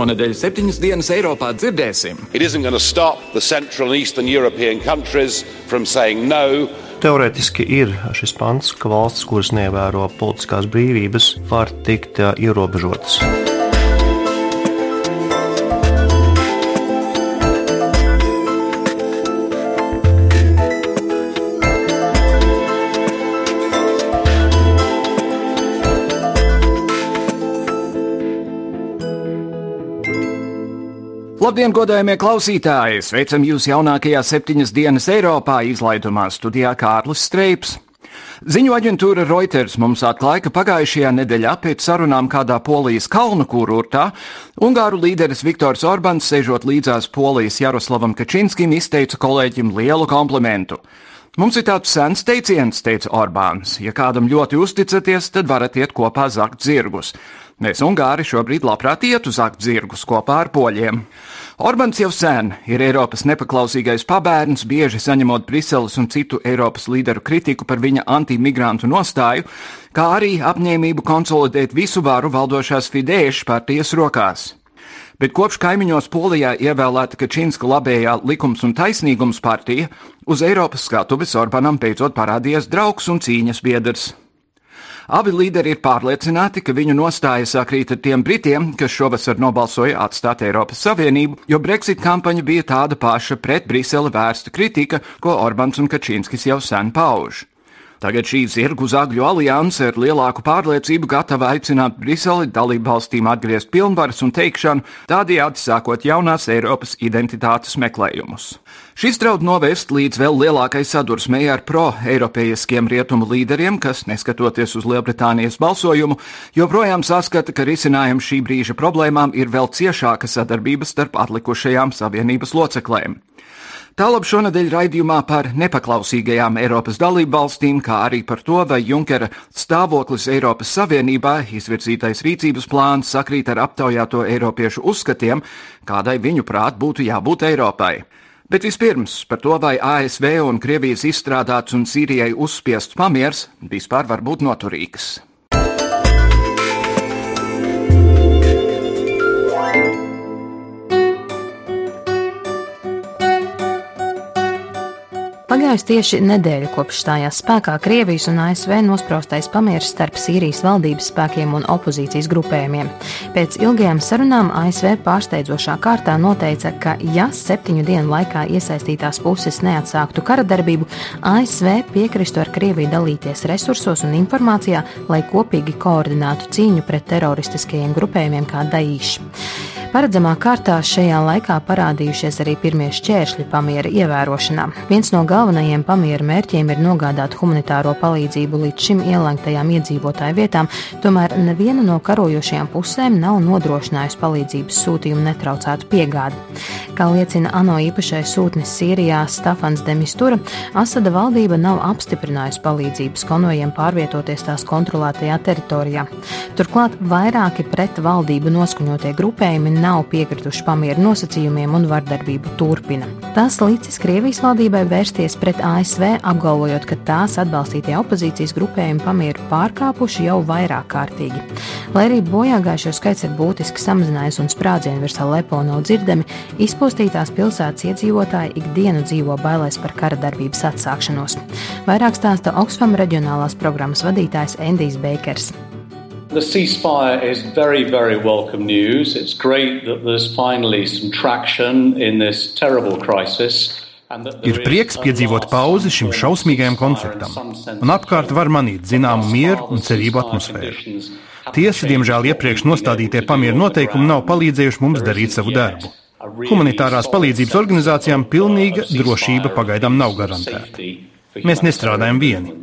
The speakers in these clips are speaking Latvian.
Šonadēļ septiņas dienas Eiropā dzirdēsim. No. Teorētiski ir šis pants, ka valstis, kuras neievēro politiskās brīvības, var tikt ierobežotas. Labdien, godājumie klausītāji! Sveicam jūs jaunākajā septiņas dienas Eiropā izlaidumā studijā Kārlis Streips. Ziņu aģentūra Reuters mums atklāja, ka pagājušajā nedēļā pēc sarunām kādā polijas kalnu kurortā Ungāru līderis Viktors Orbāns, sēžot līdzās polijas Jaroslavam Kačinskim, izteica kolēģim lielu komplimentu. Mums ir tāds sens teiciens, teica Orbāns. Ja kādam ļoti uzticaties, tad varat iet kopā zakt zirgus. Mēs, Ungāri, šobrīd labprāt ietu zakt zirgus kopā ar poļiem. Orbāns jau sen ir Eiropas nepaklausīgais pabērns, bieži saņemot Briseles un citu Eiropas līderu kritiku par viņa antimigrantu nostāju, kā arī apņēmību konsolidēt visu varu valdošās Fidēšu partijas rokās. Bet kopš kaimiņos Polijā ievēlēta Kačinska labējā likums un taisnīgums partija, uz Eiropas skatuves Orbānam beidzot parādījies draugs un cīņas biedrs. Abi līderi ir pārliecināti, ka viņu nostāja sakrīt ar tiem Britiem, kas šovasar nobalsoja atstāt Eiropas Savienību, jo Brexit kampaņa bija tāda paša pret Briseli vērsta kritika, ko Orbāns un Kačīnskis jau sen pauž. Tagad šī zirgu zagļu alianse ar lielāku pārliecību gatava aicināt Briseli dalību valstīm atgriezt pilnvaras un teikšanu, tādējādi sākot jaunās Eiropas identitātes meklējumus. Šis draud novest līdz vēl lielākai sadursmei ar pro-eiropeiskiem rietumu līderiem, kas, neskatoties uz Lielbritānijas balsojumu, joprojām saskata, ka risinājums šī brīža problēmām ir vēl ciešāka sadarbība starp atlikušajām savienības loceklēm. Tālāk šonadēļ raidījumā par nepaklausīgajām Eiropas dalību valstīm, kā arī par to, vai Junkera stāvoklis Eiropas Savienībā izvirzītais rīcības plāns sakrīt ar aptaujāto eiropiešu uzskatiem, kādai viņu prāt būtu jābūt Eiropai. Bet vispirms par to, vai ASV un Krievijas izstrādāts un Sīrijai uzspiests pamiers vispār var būt noturīgs. Pagājusi tieši nedēļa kopš stājās spēkā Krievijas un ASV nospraustais pamieris starp Sīrijas valdības spēkiem un opozīcijas grupējumiem. Pēc ilgajām sarunām ASV pārsteidzošā kārtā noteica, ka, ja septiņu dienu laikā iesaistītās puses neatsāktu kara darbību, ASV piekristu ar Krieviju dalīties resursos un informācijā, lai kopīgi koordinētu cīņu pret teroristiskajiem grupējumiem kā Daīši. Paredzamā kārtā šajā laikā parādījušies arī pirmie šķēršļi pamiera ievērošanā. Viens no galvenajiem pamiera mērķiem ir nogādāt humanitāro palīdzību līdz šim ielēgtajām iedzīvotāju vietām, tomēr neviena no karojošajām pusēm nav nodrošinājusi palīdzības sūtījumu netraucētu piegādi. Kā liecina ANO īpašais sūtnis Sīrijā Stefans Demistura, Asada valdība nav apstiprinājusi palīdzības konvojiem pārvietoties tās kontrolētajā teritorijā. Turklāt vairāki pret valdību noskaņotie grupējumi nav piekrituši pamieru nosacījumiem un vardarbību turpina. Tas licis Krievijas valdībai vērsties pret ASV, apgalvojot, ka tās atbalstītie opozīcijas grupējumi pamieru pārkāpuši jau vairāk kārtīgi. Lai arī bojāgājušo skaits ir būtiski samazinājies un sprādzienu virs Alepo nav dzirdami, izpostītās pilsētas iedzīvotāji ikdienu dzīvo bailēs par kara darbības atsākšanos. Vairāk stāsta Oxfam reģionālās programmas vadītājs Endijs Beikers. The ceasefire is very, very welcome news. It's great that there's finally some traction in this terrible crisis. Ir prieks piedzīvot pauzi šim šausmīgajam konfliktam, un apkārt var manīt zināmu mieru un cerību atmosfēru. Tiesa, diemžēl, iepriekš nostādītie pamieru noteikumi nav palīdzējuši mums darīt savu darbu. Humanitārās palīdzības organizācijām pilnīga drošība pagaidām nav garantēta. Mēs nestrādājam vieni.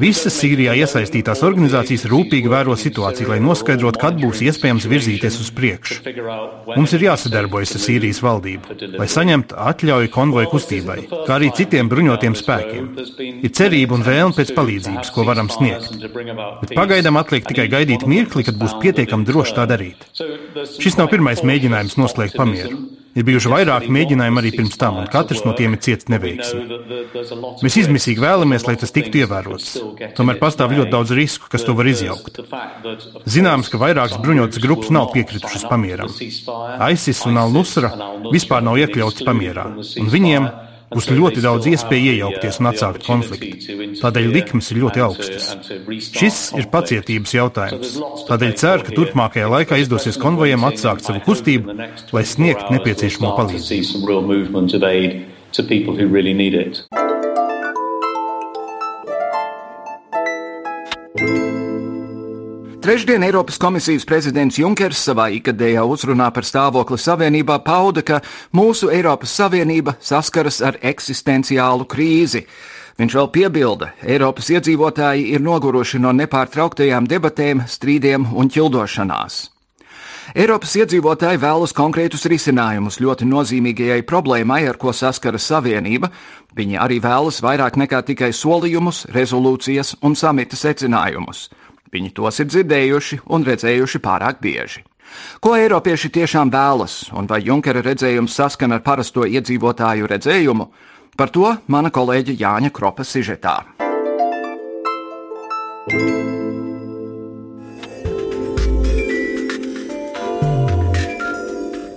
Visas Sīrijā iesaistītās organizācijas rūpīgi vēro situāciju, lai noskaidrotu, kad būs iespējams virzīties uz priekšu. Mums ir jāsadarbojas ar Sīrijas valdību, lai saņemtu atļauju konvoju kustībai, kā arī citiem bruņotiem spēkiem. Ir cerība un vēlme pēc palīdzības, ko varam sniegt. Bet pagaidām atliek tikai gaidīt mirkli, kad būs pietiekami droši tā darīt. Šis nav pirmais mēģinājums noslēgt pamieru. Ir bijuši vairāki mēģinājumi arī pirms tam, un katrs no tiem ir ciets neveiksmi. Mēs izmisīgi vēlamies, lai tas tiktu ievērots. Tomēr pastāv ļoti daudz risku, kas to var izjaukt. Zināms, ka vairākas bruņotas grupas nav piekritušas pamieram. ISIS un Al-Nusra vispār nav iekļauts pamierā, un viņiem būs ļoti daudz iespēju iejaukties un atsākt konfliktu. Tādēļ likmes ir ļoti augstas. Šis ir pacietības jautājums. Tādēļ ceru, ka turpmākajā laikā izdosies konvojiem atsākt savu kustību, lai sniegtu nepieciešamo palīdzību. Trešdien Eiropas komisijas prezidents Junkers savā ikgadējā uzrunā par stāvokli savienībā pauda, ka mūsu Eiropas Savienība saskaras ar eksistenciālu krīzi. Viņš vēl piebilda, Eiropas iedzīvotāji ir noguruši no nepārtrauktajām debatēm, strīdiem un ķildošanās. Eiropas iedzīvotāji vēlas konkrētus risinājumus ļoti nozīmīgajai problēmai, ar ko saskaras Savienība. Viņi arī vēlas vairāk nekā tikai solījumus, rezolūcijas un samita secinājumus. Viņi tos ir dzirdējuši un redzējuši pārāk bieži. Ko Eiropieši tiešām vēlas, un vai Junkera redzējums saskan ar parasto iedzīvotāju redzējumu? Par to mana kolēģe Jāņa Kropa sižetā.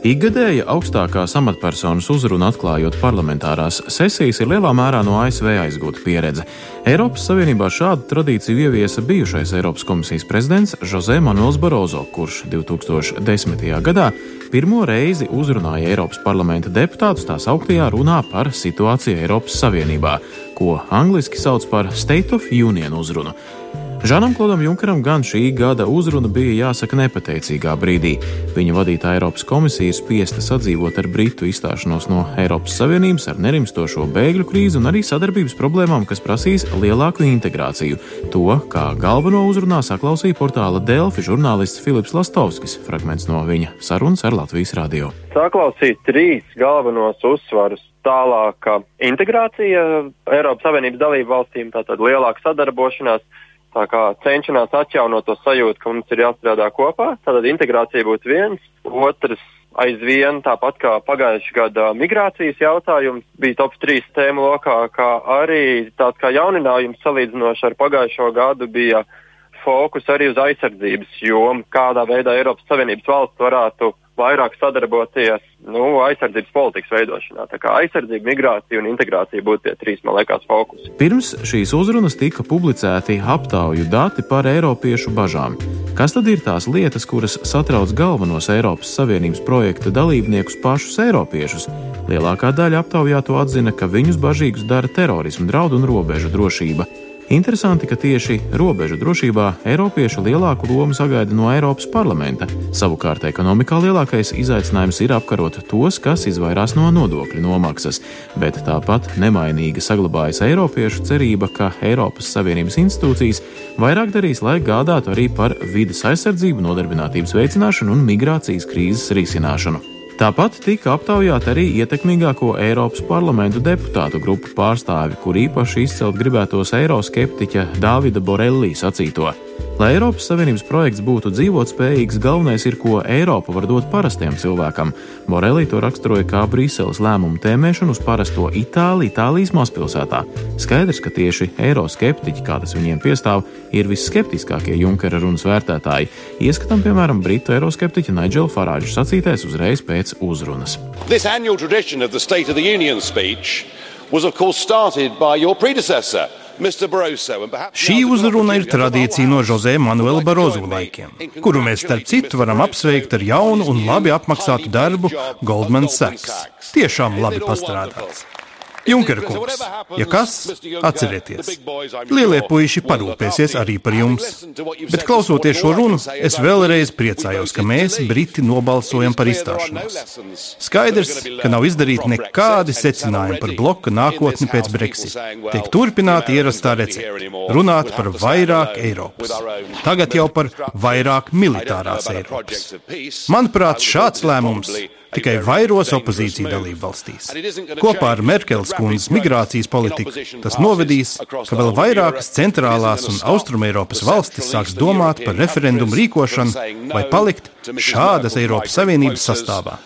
Ikgadēja augstākās amatpersonas uzruna atklājot parlamentārās sesijas ir lielā mērā no ASV aizgūta pieredze. Eiropas Savienībā šādu tradīciju ieviesa bijušais Eiropas komisijas prezidents Jose Manuels Barozo, kurš 2010. gadā pirmo reizi uzrunāja Eiropas parlamenta deputātus tās augtajā runā par situāciju Eiropas Savienībā, ko angliski sauc par State of Union uzrunu. Žanam Klodam Junkaram gan šī gada uzruna bija jāsaka nepateicīgā brīdī. Viņa vadītā Eiropas komisija ir spiesta sadzīvot ar Britu izstāšanos no Eiropas Savienības, ar nerimstošo bēgļu krīzi un arī sadarbības problēmām, kas prasīs lielāku integrāciju. To, kā galveno uzrunā saklausīja portāla Delfi žurnālists Filips Lastovskis, fragments no viņa sarunas ar Latvijas radio. Saklausīt trīs galvenos uzsvarus tālāka integrācija Eiropas Savienības dalību valstīm, tātad lielāka sadarbošanās Tā kā cenšamies atjaunot to sajūtu, ka mums ir jāstrādā kopā, tad integrācija būtu viens. Otrs, aizvien tāpat kā pagājušā gada migrācijas jautājums bija top 3 tēmu lokā, kā arī tāds kā jauninājums salīdzinoši ar pagājušo gadu bija fokus arī uz aizsardzības jomu, kādā veidā Eiropas Savienības valsts varētu vairāk sadarboties nu, aizsardzības politikas veidošanā. Tā kā aizsardzība, migrācija un integrācija būtu tie trīs, man liekas, fokusi. Pirms šīs uzrunas tika publicēti aptauju dati par Eiropiešu bažām. Kas tad ir tās lietas, kuras satrauc galvenos Eiropas Savienības projekta dalībniekus pašus Eiropiešus? Lielākā daļa aptaujāto atzina, ka viņus bažīgus dara terorismu draudu un robežu drošība. Interesanti, ka tieši robežu drošībā Eiropieši lielāku lomu sagaida no Eiropas parlamenta. Savukārt ekonomikā lielākais izaicinājums ir apkarot tos, kas izvairās no nodokļu nomaksas, bet tāpat nemainīga saglabājas Eiropiešu cerība, ka Eiropas Savienības institūcijas vairāk darīs, lai gādātu arī par vidas aizsardzību, nodarbinātības veicināšanu un migrācijas krīzes risināšanu. Tāpat tika aptaujāti arī ietekmīgāko Eiropas parlamentu deputātu grupu pārstāvi, kur īpaši izcelt gribētos eiroskeptiķa Dāvida Borelli sacīto. Lai Eiropas Savienības projekts būtu dzīvotspējīgs, galvenais ir, ko Eiropa var dot parastiem cilvēkam. Borelī to raksturoja kā Brīseles lēmumu tēmēšanu uz parasto Itāliju, Itālijas mazpilsētā. Skaidrs, ka tieši eiroskeptiķi, kā tas viņiem piestāv, ir visskeptiskākie Junkera runas vērtētāji. Ieskatām, piemēram, britu eiroskeptiķa Nigela Farāģa sacītais uzreiz pēc uzrunas. was of course started by your predecessor. Šī uzruna ir tradīcija no Jose Manuela Barozo laikiem, kuru mēs starp citu varam apsveikt ar jaunu un labi apmaksātu darbu Goldman Sachs. Tiešām labi pastrādāts. Junkera kungs, ja kas, atcerieties, lielie puiši parūpēsies arī par jums. Bet klausoties šo runu, es vēlreiz priecājos, ka mēs, Briti, nobalsojam par izstāšanos. Skaidrs, ka nav izdarīti nekādi secinājumi par bloka nākotni pēc Brexit. Tiek turpināta ierastā recepte - runāt par vairāk Eiropas. Tagad jau par vairāk militārās Eiropas. Manuprāt, šāds lēmums tikai vairos opozīciju dalību valstīs. Kopā ar Merkeles kundzes migrācijas politiku tas novedīs, ka vēl vairākas centrālās un austrumēropas valstis sāks domāt par referendumu rīkošanu vai palikt šādas Eiropas Savienības sastāvā.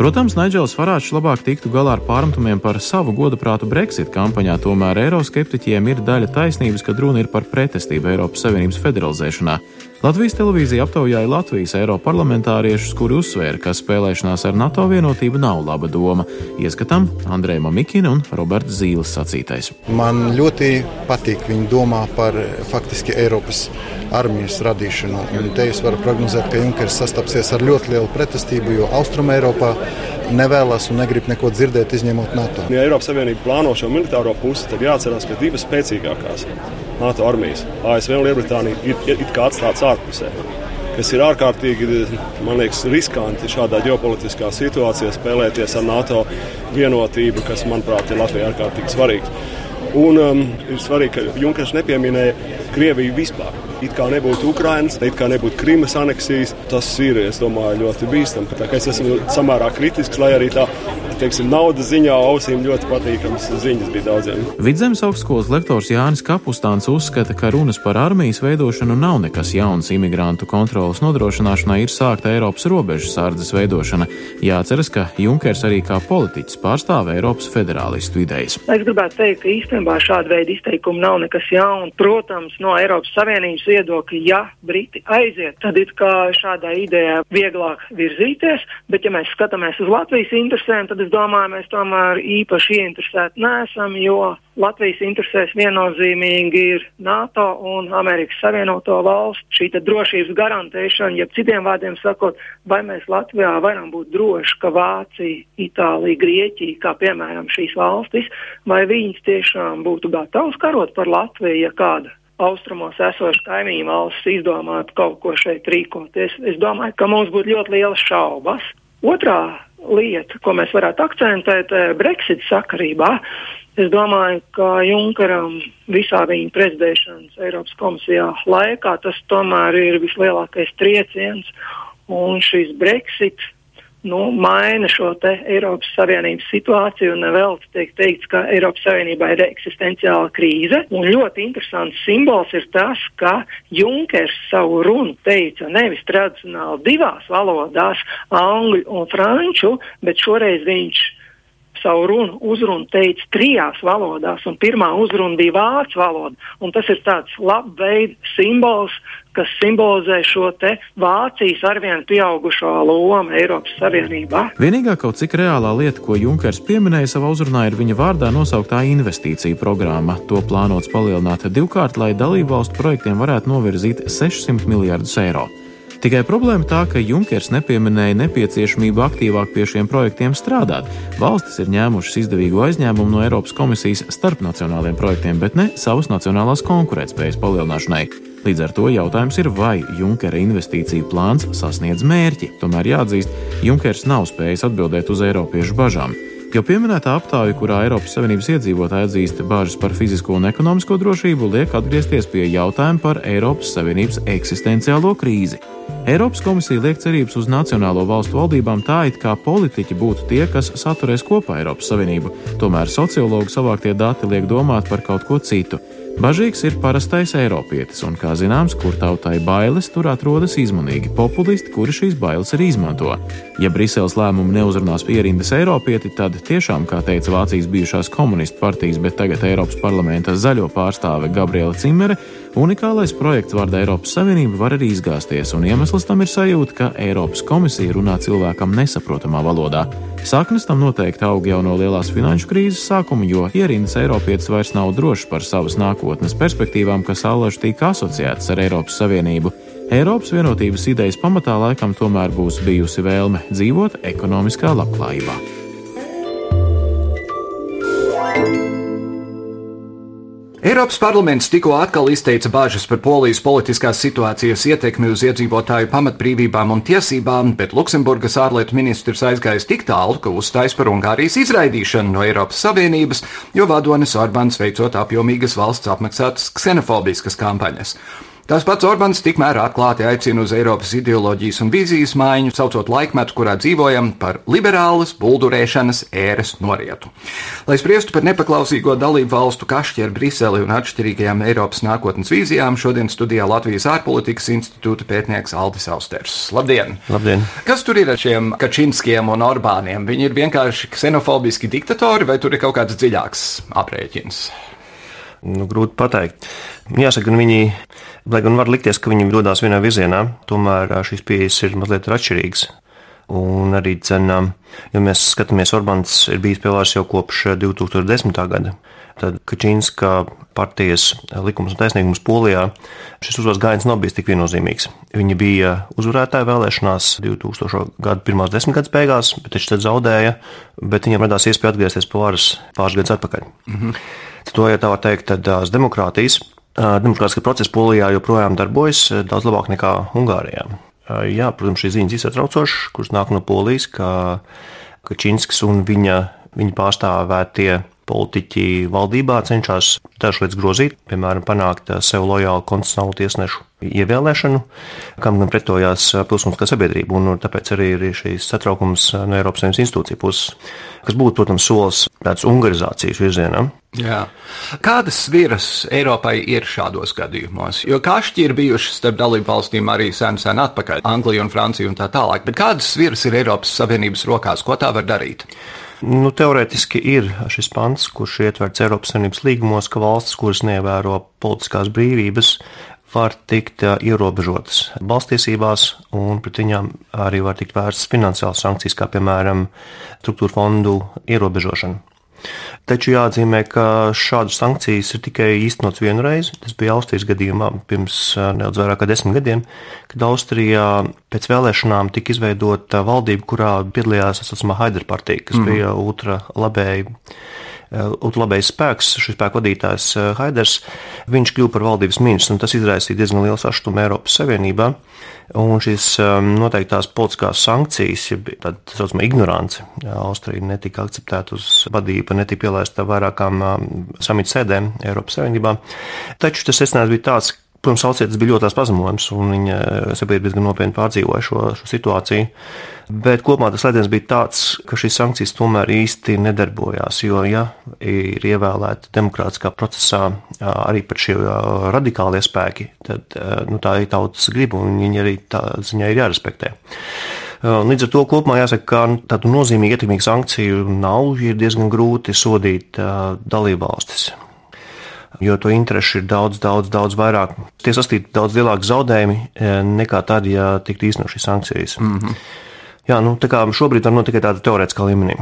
Protams, Naidžels Farāčs labāk tiktu galā ar pārmetumiem par savu godaprātu Brexit kampaņā, tomēr eiroskeptiķiem ir daļa taisnības, kad runa ir par pretestību Eiropas Savienības federalizēšanā. Latvijas televīzija aptaujāja Latvijas eiroparlamentāriešus, kuri uzsvēra, ka spēlēšanās ar NATO vienotību nav laba doma. Ieskatām Andrejam Mikina un Roberts Zīles sacītais. Man ļoti patīk viņa domā par faktiski Eiropas armijas radīšanu. Un te es varu prognozēt, ka Junkers sastapsies ar ļoti lielu pretestību, jo Austrum Eiropā nevēlas un negrib neko dzirdēt, izņemot NATO. Ja Eiropas Savienība plāno šo militāro pusi, tad jāatcerās, ka divas spēcīgākās NATO armijas, ASV un Lielbritānija, ir, ir it kā atstātas ārpusē. Kas ir ārkārtīgi liekas, riskanti šādā ģeopolitiskā situācijā spēlēties ar NATO vienotību, kas, manuprāt, ir Latvijai ārkārtīgi svarīgs. Un um, ir svarīgi, ka Junkers nepieminēja Krieviju vispār. It kā nebūtu Ukrainas, it kā nebūtu Krimas aneksijas. Tas ir, es domāju, ļoti bīstami. Tā kā es esmu samērā kritisks, lai arī tā teiksim, naudas ziņā ausīm ļoti patīkams ziņas bija daudziem. Vidzemes augstskolas lektors Jānis Kapustāns uzskata, ka runas par armijas veidošanu nav nekas jauns. Imigrantu kontrolas nodrošināšanai ir sākta Eiropas robežu sārdzes veidošana. Jāceras, ka Junkers arī kā politiķis pārstāv Eiropas federālistu idejas. Es gribētu teikt, ka īstenībā šāda veida izteikumi nav nekas jauns. Protams, no Eiropas Savienības viedokļa, ja Briti aiziet, tad ir kā šādai idejai vieglāk virzīties, bet ja mēs skatāmies uz Latvijas interesēm, tad es domāju, mēs tomēr īpaši ieinteresēti neesam, jo Latvijas interesēs viennozīmīgi ir NATO un Amerikas Savienoto valstu. Šī drošības garantēšana, jeb citiem vārdiem sakot, vai mēs Latvijā varam būt droši, ka Vācija, Itālija, Grieķija, kā piemēram šīs valstis, vai viņas tiešām būtu gatavas karot par Latviju, ja kāda austrumos esoša kaimiņu valsts izdomātu kaut ko šeit rīkoties. Es domāju, ka mums būtu ļoti lielas šaubas. Otrā lieta, ko mēs varētu akcentēt eh, Brexit sakarībā, es domāju, ka Junkaram visā viņa prezidēšanas Eiropas komisijā laikā tas tomēr ir vislielākais trieciens. Un šis Brexit nu, maina šo Eiropas Savienības situāciju vēl tiek teikts, ka Eiropas Savienībā ir eksistenciāla krīze. Un ļoti interesants simbols ir tas, ka Junkers savu runu teica nevis tradicionāli divās valodās, angļu un franču, bet šoreiz viņš savu runu, uzrunu teica trijās valodās, un pirmā uzruna bija vācu valoda. Tas ir tāds labveids simbols, kas simbolizē šo Vācijas arvien pieaugušo lomu Eiropas Savienībā. Vienīgā kaut cik reālā lieta, ko Junkers pieminēja savā uzrunā, ir viņa vārdā nosauktā investīcija programma. To plānots palielināt divkārt, lai dalību valstu projektiem varētu novirzīt 600 miljardus eiro. Tikai problēma tā, ka Junkers nepieminēja nepieciešamību aktīvāk pie šiem projektiem strādāt. Valstis ir ņēmušas izdevīgu aizņēmumu no Eiropas komisijas starpnacionāliem projektiem, bet ne savas nacionālās konkurētspējas palielināšanai. Līdz ar to jautājums ir, vai Junkera investīciju plāns sasniedz mērķi. Tomēr jāatzīst, Junkers nav spējis atbildēt uz Eiropiešu bažām. Jau pieminētā aptāja, kurā Eiropas Savienības iedzīvotāji atzīst bāžas par fizisko un ekonomisko drošību, liek atgriezties pie jautājuma par Eiropas Savienības eksistenciālo krīzi. Eiropas komisija liek cerības uz nacionālo valstu valdībām tā, it kā politiķi būtu tie, kas saturēs kopā Eiropas Savienību. Tomēr sociologu savāktie dati liek domāt par kaut ko citu. Bažīgs ir parastais Eiropietis, un, kā zināms, kur tautai bailes, tur atrodas izmanīgi populisti, kuri šīs bailes arī izmanto. Ja Briseles lēmumi neuzrunās pierindas Eiropieti, tad tiešām, kā teica Vācijas bijušās komunistu partijas, bet tagad Eiropas parlamenta zaļo pārstāve Gabriela Cimere, Unikālais projekts vārdā Eiropas Savienība var arī izgāzties, un iemesls tam ir sajūta, ka Eiropas komisija runā cilvēkam nesaprotamā valodā. Saknes tam noteikti aug jau no lielās finanšu krīzes sākuma, jo ierindas Eiropietis vairs nav drošs par savas nākotnes perspektīvām, kas allaž tika asociētas ar Eiropas Savienību. Eiropas vienotības idejas pamatā laikam tomēr būs bijusi vēlme dzīvot ekonomiskā labklājībā. Eiropas parlaments tikko atkal izteica bažas par polijas politiskās situācijas ietekmi uz iedzīvotāju pamatbrīvībām un tiesībām, bet Luksemburgas ārlietu ministrs aizgājis tik tālu, ka uzstājas par Ungārijas izraidīšanu no Eiropas Savienības, jo vadonis Orbāns veicot apjomīgas valsts apmaksātas ksenofobiskas kampaņas. Tas pats Orbāns tikmēr atklāti aicina uz Eiropas ideoloģijas un vīzijas maiņu, saucot laikmetu, kurā dzīvojam, par liberālas buldurēšanas ēras norietu. Lai spriestu par nepaklausīgo dalību valstu kašķi ar Briseli un atšķirīgajām Eiropas nākotnes vīzijām, šodien studijā Latvijas ārpolitikas institūta pētnieks Aldis Austers. Labdien! Labdien! Kas tur ir ar šiem Kačinskiem un Orbāniem? Viņi ir vienkārši ksenofobiski diktatori vai tur ir kaut kāds dziļāks aprēķins? Nu, grūti pateikt. Jāsaka, viņi, lai gan var likties, ka viņi dodas vienā virzienā, tomēr šīs pieejas ir mazliet atšķirīgas. Un arī, cenā, ja mēs skatāmies, Orbāns ir bijis pie varas jau kopš 2010. gada. Tad Kačīnska partijas likums un taisnīgums Polijā šis uzvaras gājiens nav bijis tik viennozīmīgs. Viņi bija uzvarētāji vēlēšanās 2000. gada pirmās desmitgades beigās, bet taču tad zaudēja, bet viņiem radās iespēja atgriezties pie varas pāris gadus atpakaļ. Mm -hmm. To, ja tā var teikt, tad demokrātijas, demokrātiskie procesi Polijā joprojām darbojas daudz labāk nekā Ungārijā. Jā, protams, šīs ziņas ir satraucošas, kuras nāk no Polijas, ka Kačinskis un viņa, viņa pārstāvētie politiķi valdībā cenšas dažas lietas grozīt, piemēram, panākt sev lojālu konstitucionālu tiesnešu ievēlēšanu, kam gan pretojās pilsoniskā sabiedrība. Un tāpēc arī ir šīs satraukums no Eiropas Savienības institūciju puses, kas būtu, protams, solis tāds ungarizācijas virzienā. Jā. Kādas sviras Eiropai ir šādos gadījumos? Jo kašķi ir bijuši starp dalību valstīm arī sen, sen atpakaļ, Anglija un Francija un tā tālāk. Bet kādas sviras ir Eiropas Savienības rokās? Ko tā var darīt? Nu, teorētiski ir šis pants, kurš ietverts Eiropas Savienības līgumos, ka valstis, kuras neievēro politiskās brīvības, var tikt ierobežotas balstiesībās, un pret viņām arī var tikt vērstas finansiālas sankcijas, kā piemēram struktūra fondu ierobežošana. Taču jāatzīmē, ka šādas sankcijas ir tikai īstenots vienu reizi. Tas bija Austrijas gadījumā pirms nedaudz vairāk kā desmit gadiem, kad Austrijā pēc vēlēšanām tika izveidota valdība, kurā piedalījās tā saucamā Haider partija, kas mm -hmm. bija ultralabēji ultralabējs spēks, šis spēku vadītājs Haiders, viņš kļuva par valdības ministru, un tas izraisīja diezgan lielu sašutumu Eiropas Savienībā. Un šīs um, noteiktās politiskās sankcijas, jeb tā saucamā ignorance, Austrija netika akceptēta uz vadību, netika pielaista vairākām samita sēdēm Eiropas Savienībā. Taču tas secinājums bija tāds, Protams, Alcietis bija ļoti pazemojams, un viņa sabiedrība diezgan nopietni pārdzīvoja šo, šo situāciju. Bet kopumā tas lēciens bija tāds, ka šīs sankcijas tomēr īsti nedarbojās. Jo, ja ir ievēlēti demokrātiskā procesā arī pat šie radikālie spēki, tad nu, tā ir tautas griba, un viņi arī tā ziņā ir jārespektē. Līdz ar to kopumā jāsaka, ka nu, tādu nozīmīgu ietekmīgu sankciju nav, ir diezgan grūti sodīt dalībvalstis jo to interešu ir daudz, daudz, daudz vairāk. Tie sastāv daudz lielāki zaudējumi eh, nekā tad, ja tiktu īstenot šīs sankcijas. Mm -hmm. Jā, nu, tā kā šobrīd var notikt tāda teorētiskā līmenī.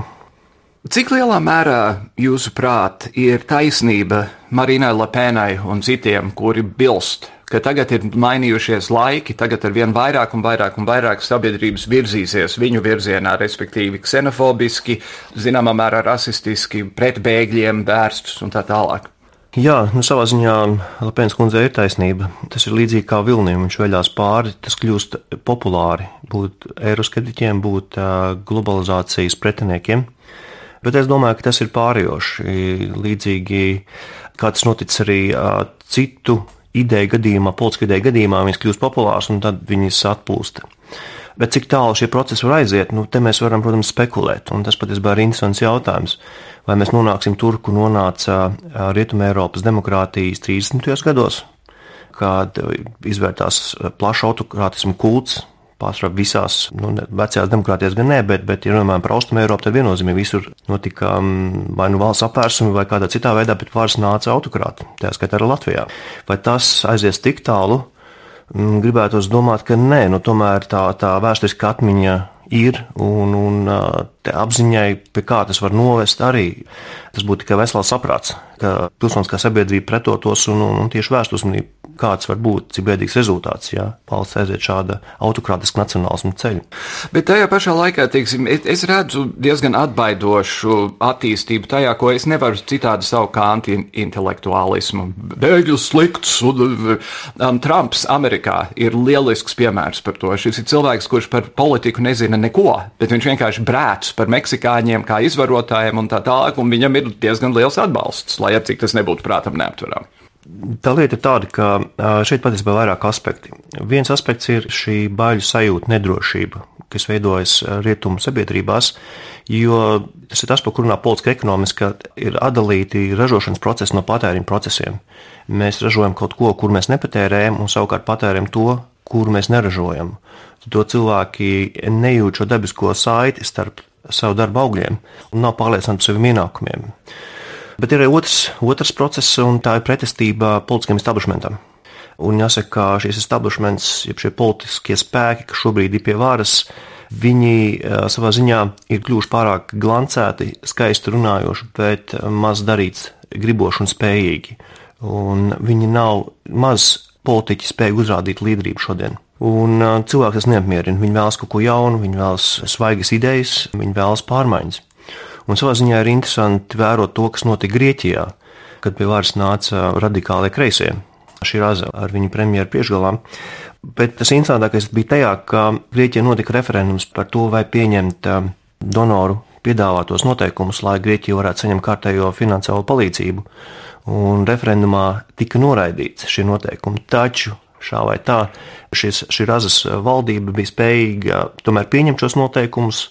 Cik lielā mērā, jūsuprāt, ir taisnība Marinai Lepenai un citiem, kuri bilst, ka tagad ir mainījušies laiki, tagad ar vien vairāk un vairāk un vairāk sabiedrības virzīsies viņu virzienā, respektīvi ksenofobiski, zināmā mērā rasistiski, pret bēgļiem vērstus un tā tālāk? Jā, nu, savā ziņā Lapēns kundze ir taisnība. Tas ir līdzīgi kā vilnim, viņš veļās pāri, tas kļūst populāri būt eiroskeptiķiem, būt globalizācijas pretiniekiem. Bet es domāju, ka tas ir pārējoši. Līdzīgi kā tas notic arī citu ideju gadījumā, politisku ideju gadījumā, viņas kļūst populāras un tad viņas atplūst. Bet cik tālu šie procesi var aiziet, nu, te mēs varam, protams, spekulēt. Un tas patiesībā ir interesants jautājums. Vai mēs nonāksim tur, kur nonāca Rietumē Eiropas demokrātijas 30. gados, kad izvērtās plašs autokrātismu kults, pārsvarā visās nu, vecajās demokrātijās, gan ne, bet, bet ja runājam par austrumu Eiropu, tad viennozīmīgi visur notika vai nu valsts apvērsumi, vai kādā citā veidā, bet varas nāca autokrāti, tā skaitā arī Latvijā. Vai tas aizies tik tālu, Mm, gribētos domāt, ka nē, nu, tomēr tā, tā vēsturiskā atmiņa ir un, un apziņai, pie kā tas var novest, arī tas būtu tikai vesels saprāts. ka pilsoniskā sabiedrība pretotos un, un, un tieši vērst uzmanību kāds var būt, cik bēdīgs rezultāts, ja valsts aiziet šāda autokrātiska nacionālisma ceļu. Bet tajā pašā laikā, teiksim, es redzu diezgan atbaidošu attīstību tajā, ko es nevaru citādi saukt kā anti-intelektuālismu. Bēgļus slikts, un um, Trumps Amerikā ir lielisks piemērs par to. Šis ir cilvēks, kurš par politiku nezina neko, bet viņš vienkārši brēc par meksikāņiem kā izvarotājiem un tā tālāk, un viņam ir diezgan liels atbalsts, lai arī tas nebūtu prātam neaptverami. Tā lieta ir tāda, ka šeit patiesībā ir vairāk aspekti. Viens aspekts ir šī baiļu sajūta, nedrošība, kas veidojas rietumu sabiedrībās, jo tas ir tas, par kur runā politiska ekonomiska, ir atdalīti ražošanas procesi no patēriņa procesiem. Mēs ražojam kaut ko, kur mēs nepatērējam, un savukārt patērējam to, kuru mēs neražojam. To cilvēki nejūt šo dabisko saiti starp savu darbu augļiem un nav pārliecināti par saviem ienākumiem. Bet ir arī otrs, otrs process, un tā ir pretestība politiskam establishmentam. Un jāsaka, ka šīs establishments, jeb šie politiskie spēki, kas šobrīd ir pie varas, viņi eh, savā ziņā ir kļuvuši pārāk glancēti, skaisti runājoši, bet maz darīts, griboši un spējīgi. Un viņi nav maz politiķi spēja uzrādīt līderību šodien. Un cilvēks tas neapmierina. Viņi vēlas kaut ko jaunu, viņi vēlas svaigas idejas, viņi vēlas pārmaiņas. Un savā ziņā ir interesanti vērot to, kas notika Grieķijā, kad pie varas nāca radikālie kreisie. Šī raza ar viņu premjeru priekšgalā. Bet tas interesantākais bija tajā, ka Grieķijā notika referendums par to, vai pieņemt donoru piedāvātos noteikumus, lai Grieķija varētu saņemt kārtējo finansiālo palīdzību. Un referendumā tika noraidīts šie noteikumi. Taču šā vai tā šis, šī razas valdība bija spējīga tomēr pieņemt šos noteikumus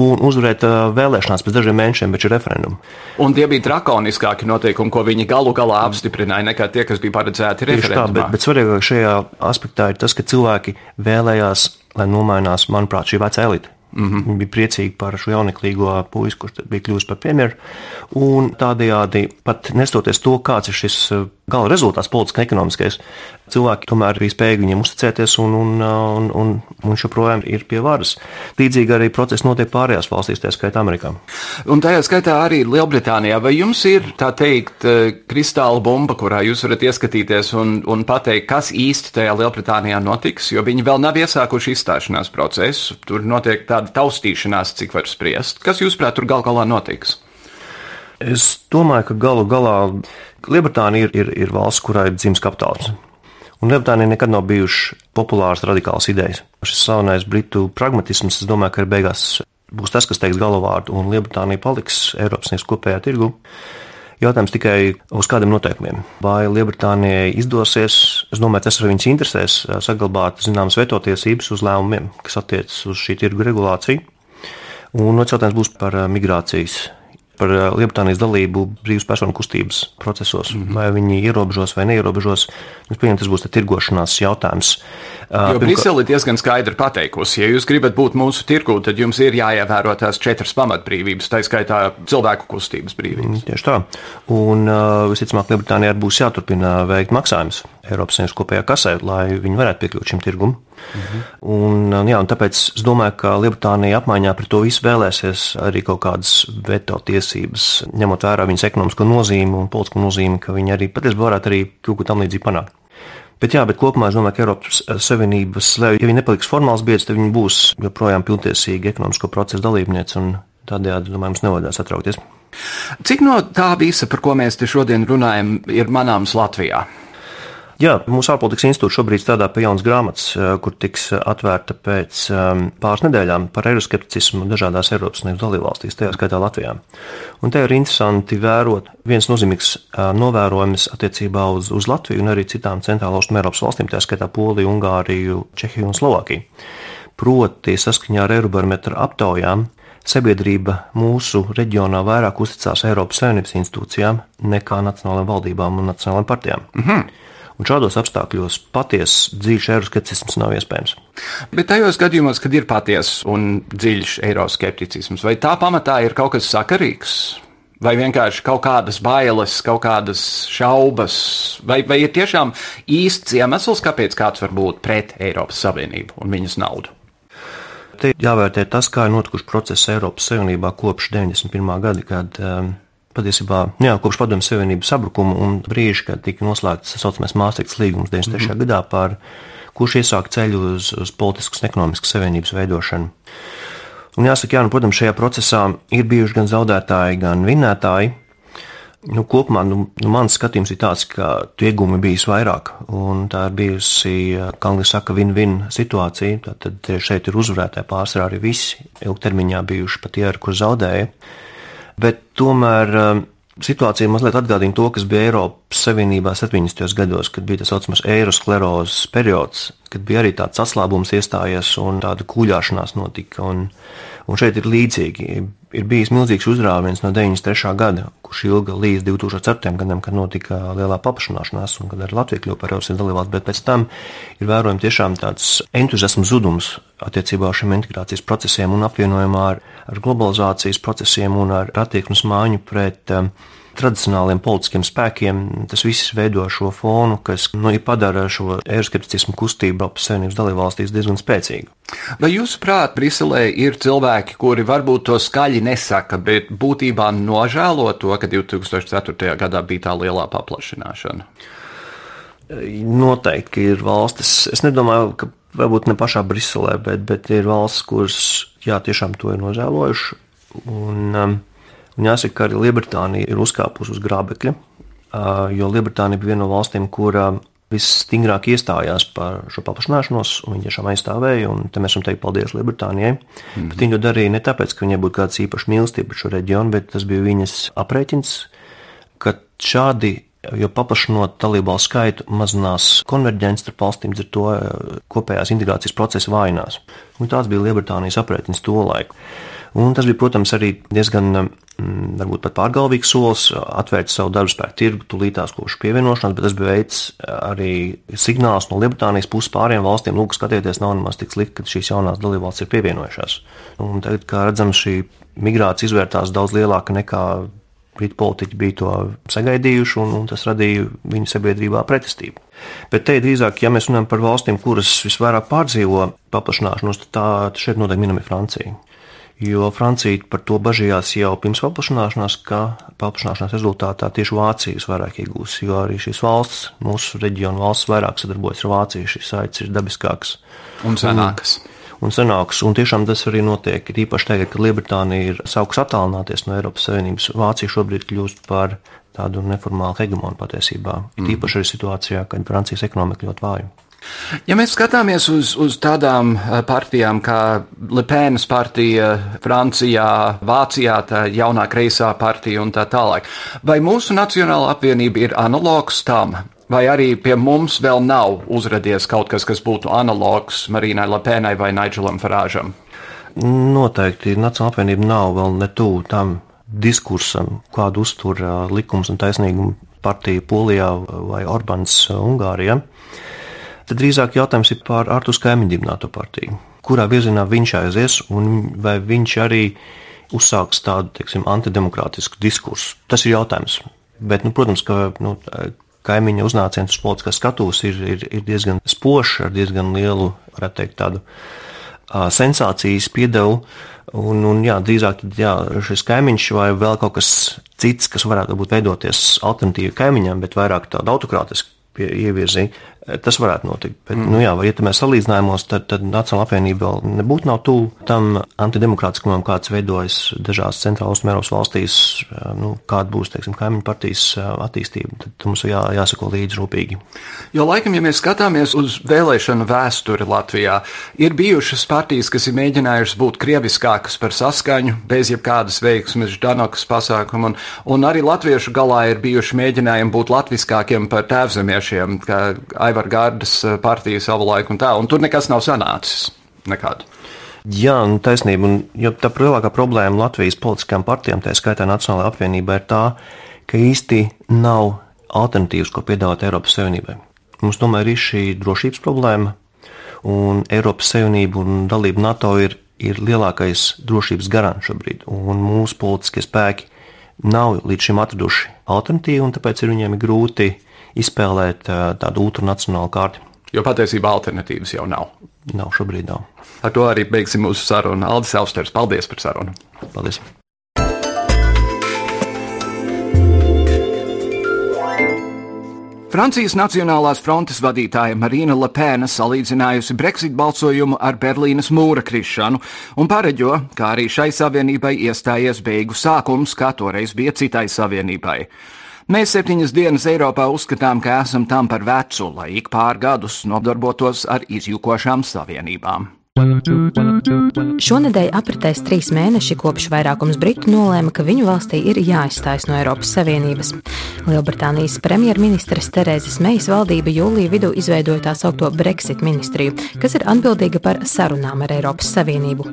un uzvarēt vēlēšanās pēc dažiem mēnešiem pēc referenduma. Un tie bija drakoniskāki noteikumi, ko viņi galu galā apstiprināja, nekā tie, kas bija paredzēti referendumā. Tā, bet, bet svarīgāk šajā aspektā ir tas, ka cilvēki vēlējās, lai nomainās, manuprāt, šī vecā elite. Mm -hmm. Viņi bija priecīgi par šo jauneklīgo puisi, kurš bija kļuvis par premjeru. Un tādējādi, pat nestoties to, kāds ir šis gala rezultāts, politiskais, ekonomiskais, cilvēki tomēr bija spējīgi viņiem uzticēties un, un, un, un, un joprojām ir pie varas. Līdzīgi arī process notiek pārējās valstīs, tā skaitā Amerikā. Un tajā skaitā arī Lielbritānijā. Vai jums ir tā teikt kristāla bumba, kurā jūs varat ieskatīties un, un pateikt, kas īsti tajā Lielbritānijā notiks? Jo viņi vēl nav iesākuši izstāšanās procesu. Tur notiek tāda taustīšanās, cik var spriest. Kas, jūsuprāt, tur gal galā notiks? Es domāju, ka galu galā Lielbritānija ir, ir, ir valsts, kurā ir dzimis kapitālisms. Un Lielbritānija nekad nav bijušas populāras radikālas idejas. Šis slavenais britu pragmatisms, es domāju, ka ir beigās būs tas, kas teiks galvāvārdu, un Lielbritānija paliks Eiropas Savienības kopējā tirgu. Jautājums tikai uz kādiem noteikumiem. Vai Lielbritānijai izdosies, es domāju, tas arī viņas interesēs, saglabāt zināmas vetotiesības uz lēmumiem, kas attiecas uz šī tirgu regulāciju. Un otrs jautājums būs par migrācijas par eh, Lielbritānijas dalību brīvas personu kustības procesos. Mm -hmm. Vai viņi ierobežos vai neierobežos, es pieņemu, tas būs tirgošanās jautājums. Jo Pirmko... Brisele ir diezgan skaidri pateikusi, ja jūs gribat būt mūsu tirgū, tad jums ir jāievēro tās četras pamatbrīvības, tā skaitā cilvēku kustības brīvības. Mm, tieši tā. Un visticamāk, Lielbritānijai būs jāturpina veikt maksājumus Eiropas Savienības kopējā kasē, lai viņi varētu piekļūt šim tirgumam. Mhm. Un, jā, un tāpēc es domāju, ka Lielbritānija apmaiņā par to visu vēlēsies arī kaut kādas veto tiesības, ņemot vērā viņas ekonomisko nozīmi un politisko nozīmi, ka viņi arī patiesībā varētu arī kaut ko tam līdzīgu panākt. Bet, jā, bet kopumā es domāju, ka Eiropas Savienības, ja viņi nepaliks formāls biedrs, tad viņi būs joprojām pilntiesīgi ekonomisko procesu dalībnieci. Tādējādi, domāju, mums nevajadzētu satraukties. Cik no tā visa, par ko mēs te šodien runājam, ir manāms Latvijā? Jā, mūsu ārpolitikas institūts šobrīd strādā pie jaunas grāmatas, eh, kur tiks eh, atvērta pēc ehm, pāris nedēļām par eiroskepticismu dažādās Eiropas Savienības dalībvalstīs, tajā skaitā Latvijā. Un te ir interesanti vērot viens nozīmīgs eh, novērojums attiecībā uz, uz Latviju un arī citām centrāla austrumu Eiropas valstīm, tā skaitā Poliju, Ungāriju, Čehiju un Slovākiju. Proti, saskaņā ar Eirobarometra aptaujām, sabiedrība mūsu reģionā vairāk uzticās Eiropas Savienības institūcijām nekā nacionālajām valdībām un nacionālajām partijām. Mm -hmm. Un šādos apstākļos patiesa dziļš eiroskepticisms nav iespējams. Bet tajos gadījumos, kad ir patiesa un dziļš eiroskepticisms, vai tā pamatā ir kaut kas sakarīgs? Vai vienkārši kaut kādas bailes, kaut kādas šaubas, vai, vai ir tiešām īsts iemesls, kāpēc kāds var būt pret Eiropas Savienību un viņas naudu? Te jāvērtē tas, kā ir notikuši procesi Eiropas Savienībā kopš 91. gada, kad um, patiesībā jā, kopš Padomju Savienības sabrukuma un brīža, kad tika noslēgts tā saucamais Māstrikts līgums 93. Mm -hmm. gadā, par kurš iesāka ceļu uz, uz politiskas un ekonomiskas savienības veidošanu. Un jāsaka, jā, nu, protams, šajā procesā ir bijuši gan zaudētāji, gan vinnētāji. Nu, kopumā nu, nu, mans skatījums ir tāds, ka iegūmi bijis vairāk, un tā ir bijusi, kā Angļu saka, win-win situācija. Tad šeit ir uzvarētāji pārsvarā arī visi ilgtermiņā bijuši pat tie, kur zaudēja. Bet tomēr um, situācija mazliet atgādina to, kas bija Eiropas Savienībā 70. gados, kad bija tas saucamais eirosklerozes periods, kad bija arī tāds atslābums iestājies un tāda kūļāšanās notika. Un, un šeit ir līdzīgi ir bijis milzīgs uzrāviens no 93. gada, kurš ilga līdz 2004. gadam, kad notika lielā paplašināšanās un kad arī Latvija kļuva par Eiropas dalībvalsti, bet pēc tam ir vērojams tiešām tāds entuziasma zudums attiecībā uz šiem integrācijas procesiem un apvienojumā ar, ar globalizācijas procesiem un ar attieksmes māņu pret um, tradicionāliem politiskiem spēkiem. Tas viss veido šo fonu, kas nu, padara šo eiroskepticismu kustību Eiropas Savienības dalībvalstīs diezgan spēcīgu. Vai jūsuprāt, Briselē ir cilvēki, kuri varbūt to skaļi nesaka, bet būtībā nožēlo to, ka 2004. gadā bija tā lielā paplašināšana? Noteikti ir valstis. Es nedomāju, ka varbūt ne pašā Briselē, bet, bet ir valsts, kuras jā, tiešām to ir nožēlojuši. Un, um, Un jāsaka, ka arī Lielbritānija ir uzkāpusi uz grābekļa, jo Lielbritānija bija viena no valstīm, kurā visstingrāk iestājās par šo paplašināšanos, un viņi tiešām aizstāvēja. Te mēs varam teikt paldies Lielbritānijai. Mm -hmm. Bet viņi to darīja ne tāpēc, ka viņai būtu kāds īpašs mīlestība par šo reģionu, bet tas bija viņas aprēķins, ka šādi. Jo paplašinot dalībvalstu skaitu, mazinās konverģence starp valstīm, ar to kopējās integrācijas procesa vājinās. Un tāds bija Lielbritānijas aprēķins to laiku. Un tas bija, protams, arī diezgan Mm, varbūt pat pārgalvīgs solis, atvērt savu darbu spēku tirgu tūlītās kopš pievienošanās, bet tas bija veids arī signāls no Lielbritānijas puses pārējām valstīm, lūk, skatieties, nav nemaz tik slikti, ka šīs jaunās dalībvalstis ir pievienojušās. Un tagad, kā redzams, šī migrācija izvērtās daudz lielāka nekā Brītu politiķi bija to sagaidījuši, un, un tas radīja viņu sabiedrībā pretestību. Bet te drīzāk, ja mēs runājam par valstīm, kuras visvairāk pārdzīvo paplašināšanos, tad tā šeit noteikti minama ir Francija jo Francija par to bažījās jau pirms paplašināšanās, ka paplašināšanās rezultātā tieši Vācijas vairāk iegūs, jo arī šīs valsts, mūsu reģiona valsts, vairāk sadarbojas ar Vāciju. Šis saites ir dabiskāks un senāks. Un, un senāks, un tiešām tas arī notiek. Ir īpaši tagad, kad Lielbritānija ir sākus attālināties no Eiropas Savienības, Vācija šobrīd kļūst par tādu neformālu hegemonu patiesībā. Mm. īpaši arī situācijā, kad Francijas ekonomika ļoti vāja. Ja mēs skatāmies uz, uz tādām eh, partijām kā Lepēnas partija, Francijā, Vācijā, tā jaunā kreisā partija un tā tālāk, vai mūsu Nacionāla apvienība ir analogs tam? Vai arī pie mums vēl nav uzradies kaut kas, kas būtu analogs Marīnai Lepēnai vai Nigelam Farāžam? Noteikti Nacionāla apvienība nav vēl ne tuvu tam diskursam, kādu uztur eh, likums un taisnīguma partija Polijā vai Orbāns eh, Ungārijā. Tad drīzāk jautājums ir par Artus kaimiņu dibināto partiju. Kurā virzienā viņš aizies un vai viņš arī uzsāks tādu teiksim, antidemokrātisku diskursu? Tas ir jautājums. Bet, nu, protams, ka nu, kaimiņa uznāciens uz politiskās skatuves ir, ir, ir diezgan spožs, ar diezgan lielu, varētu teikt, tādu uh, sensācijas piedevu. Un, un jā, drīzāk tad, jā, šis kaimiņš vai vēl kaut kas cits, kas varētu būt veidoties alternatīvi kaimiņam, bet vairāk tādu autokrātisku ievirzīja. Tas varētu notikt. Bet, mm. nu, jā, ja mēs salīdzinājumos, tad, tad Nacionāla apvienība vēl nebūtu nav tuvu tam antidemokrātiskumam, kāds veidojas dažās centrālās Eiropas valstīs, nu, kāda būs teiksim, kaimiņu partijas attīstība. Tad mums jā, jāsako līdzi rūpīgi. Jo laikam, ja mēs skatāmies uz vēlēšanu vēsturi Latvijā, ir bijušas partijas, kas ir mēģinājušas būt krieviskākas par saskaņu, bez jebkādas veiksmes, Danokas pasākumu, un, un arī latviešu galā ir bijuši mēģinājumi būt latviskākiem par tēvzemiešiem, kā Aivar Gārdas eh, partija savu laiku un tā, un tur nekas nav sanācis. Nekādu. Jā, nu, taisnība. Un, tā lielākā problēma Latvijas politiskajām partijām, tā skaitā Nacionālajā apvienībā, ir tā, ka īsti nav alternatīvas, ko piedāvāt Eiropas Savienībai. Mums tomēr ir šī drošības problēma, un Eiropas Savienība un dalība NATO ir, ir lielākais drošības garants šobrīd, un mūsu politiskie spēki nav līdz šim atraduši alternatīvu, un tāpēc ir viņiem grūti izspēlēt tādu ultranacionālu kārtu. Jo patiesībā alternatīvas jau nav. Nav šobrīd nav. Ar to arī beigsim mūsu sarunu. Aldis Elsters, paldies par sarunu. Paldies. Francijas Nacionālās frontes vadītāja Marina Lepēna salīdzinājusi Brexit balsojumu ar Berlīnas mūra krišanu un pareģo, kā arī šai savienībai iestājies beigu sākums, kā toreiz bija citai savienībai. Mēs septiņas dienas Eiropā uzskatām, ka esam tam par vecu, lai ik pār gadus nodarbotos ar izjukošām savienībām. Šonadēļ apritēs trīs mēneši, kopš vairākums britu nolēma, ka viņu valstī ir jāizstājas no Eiropas Savienības. Lielbritānijas premjerministres Terēzes Meijas valdība jūlijā vidū izveidoja tā saucamo Brexit ministriju, kas ir atbildīga par sarunām ar Eiropas Savienību.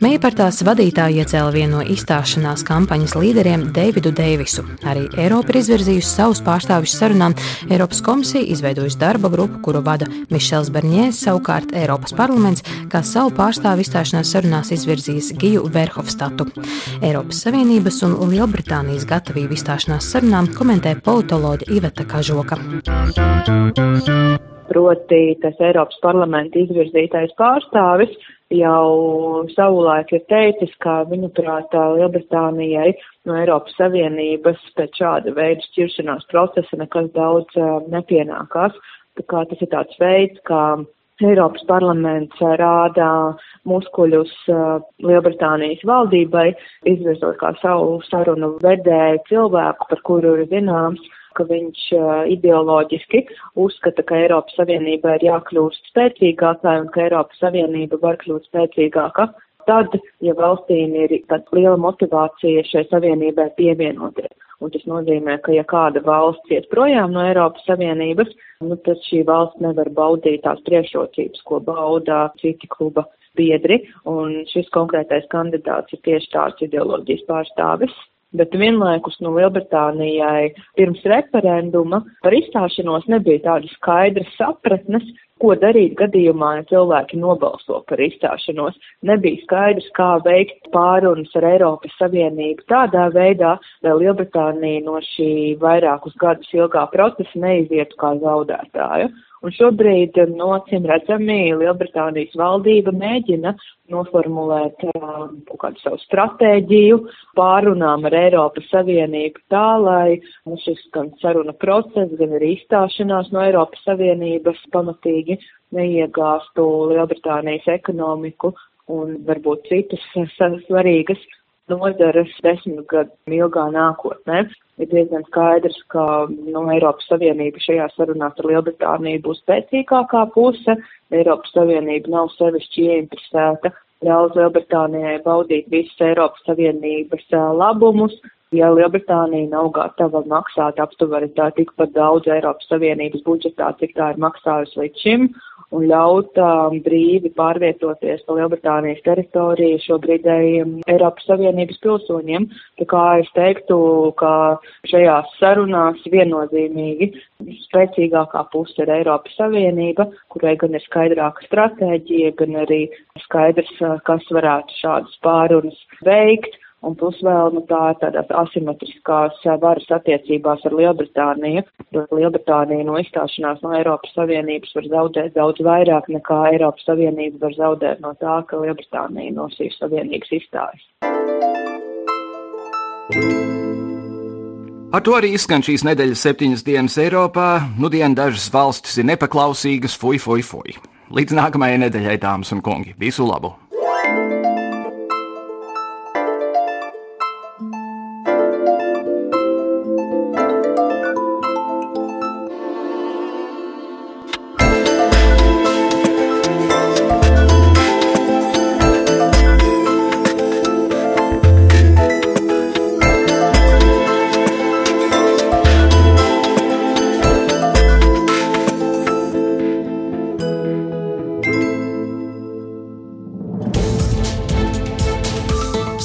Meija par tās vadītāju iecēla vienu no izstāšanās kampaņas līderiem Davidu Deivisu. Arī Eiropa ir izvirzījusi savus pārstāvjus sarunām. Eiropas komisija izveidojusi darba grupu, kuru vada Mišels Barņēs, savukārt Eiropas parlaments, savu pārstāvu izstāšanās sarunās izvirzījis Giju Verhofstatu. Eiropas Savienības un Lielbritānijas gatavību izstāšanās sarunām komentē politoloģa Iveta Kažoka. Proti, tas Eiropas parlamenta izvirzītais pārstāvis jau savulaik ir teicis, ka viņuprāt Lielbritānijai no Eiropas Savienības pēc šāda veida šķiršanās procesa nekas daudz nepienākās. Tā kā tas ir tāds veids, kā Eiropas parlaments rāda muskuļus Lielbritānijas valdībai, izvirzot kā savu sarunu vedēju cilvēku, par kuru ir zināms, ka viņš ideoloģiski uzskata, ka Eiropas Savienība ir jākļūst spēcīgākai un ka Eiropas Savienība var kļūt spēcīgāka tad, ja valstīm ir tāda liela motivācija šai savienībai pievienoties. Un tas nozīmē, ka ja kāda valsts iet projām no Eiropas Savienības, nu, tad šī valsts nevar baudīt tās priekšrocības, ko bauda citi kluba biedri, un šis konkrētais kandidāts ir tieši tāds ideoloģijas pārstāvis. Bet vienlaikus no Lielbritānijai pirms referenduma par izstāšanos nebija tādas skaidras sapratnes, ko darīt gadījumā, ja cilvēki nobalso par izstāšanos. Nebija skaidrs, kā veikt pārunas ar Eiropas Savienību tādā veidā, lai Lielbritānija no šī vairākus gadus ilgā procesa neizietu kā zaudētāju. Un šobrīd, no cim redzami, Lielbritānijas valdība mēģina noformulēt uh, kādu savu stratēģiju pārunām ar Eiropas Savienību tā, lai nu, šis gan saruna process, gan arī izstāšanās no Eiropas Savienības pamatīgi neiegāstu Lielbritānijas ekonomiku un varbūt citas svarīgas nozares desmit gadu ilgā nākotnē. Ir diezgan skaidrs, ka nu, Eiropas Savienība šajā sarunās ar Lielbritāniju būs spēcīgākā puse. Eiropas Savienība nav sevišķi ieinteresēta ļaut Lielbritānijai baudīt visas Eiropas Savienības labumus, ja Lielbritānija nav gatava maksāt aptuveni tā tikpat daudz Eiropas Savienības budžetā, cik tā ir maksājusi līdz šim, un ļaut um, brīvi pārvietoties pa Lielbritānijas teritoriju šobrīdējiem Eiropas Savienības pilsoņiem. Tā kā es teiktu, ka šajās sarunās viennozīmīgi spēcīgākā puse ir Eiropas Savienība, kurai gan ir skaidrāka stratēģija, gan arī skaidrs, kas varētu šādas pārunas veikt. Un plus vēl nu, tā ir tādās asimetriskās varas attiecībās ar Lielbritāniju. Lielbritānija no izstāšanās no Eiropas Savienības var zaudēt daudz vairāk nekā Eiropas Savienība var zaudēt no tā, ka Lielbritānija no šīs savienības izstājas. Ar to arī izskan šīs nedēļas septiņas dienas Eiropā. Nudien dažas valstis ir nepaklausīgas, fuj, fuj, fuj. Līdz nākamajai nedēļai, dāmas un kungi, visu labu!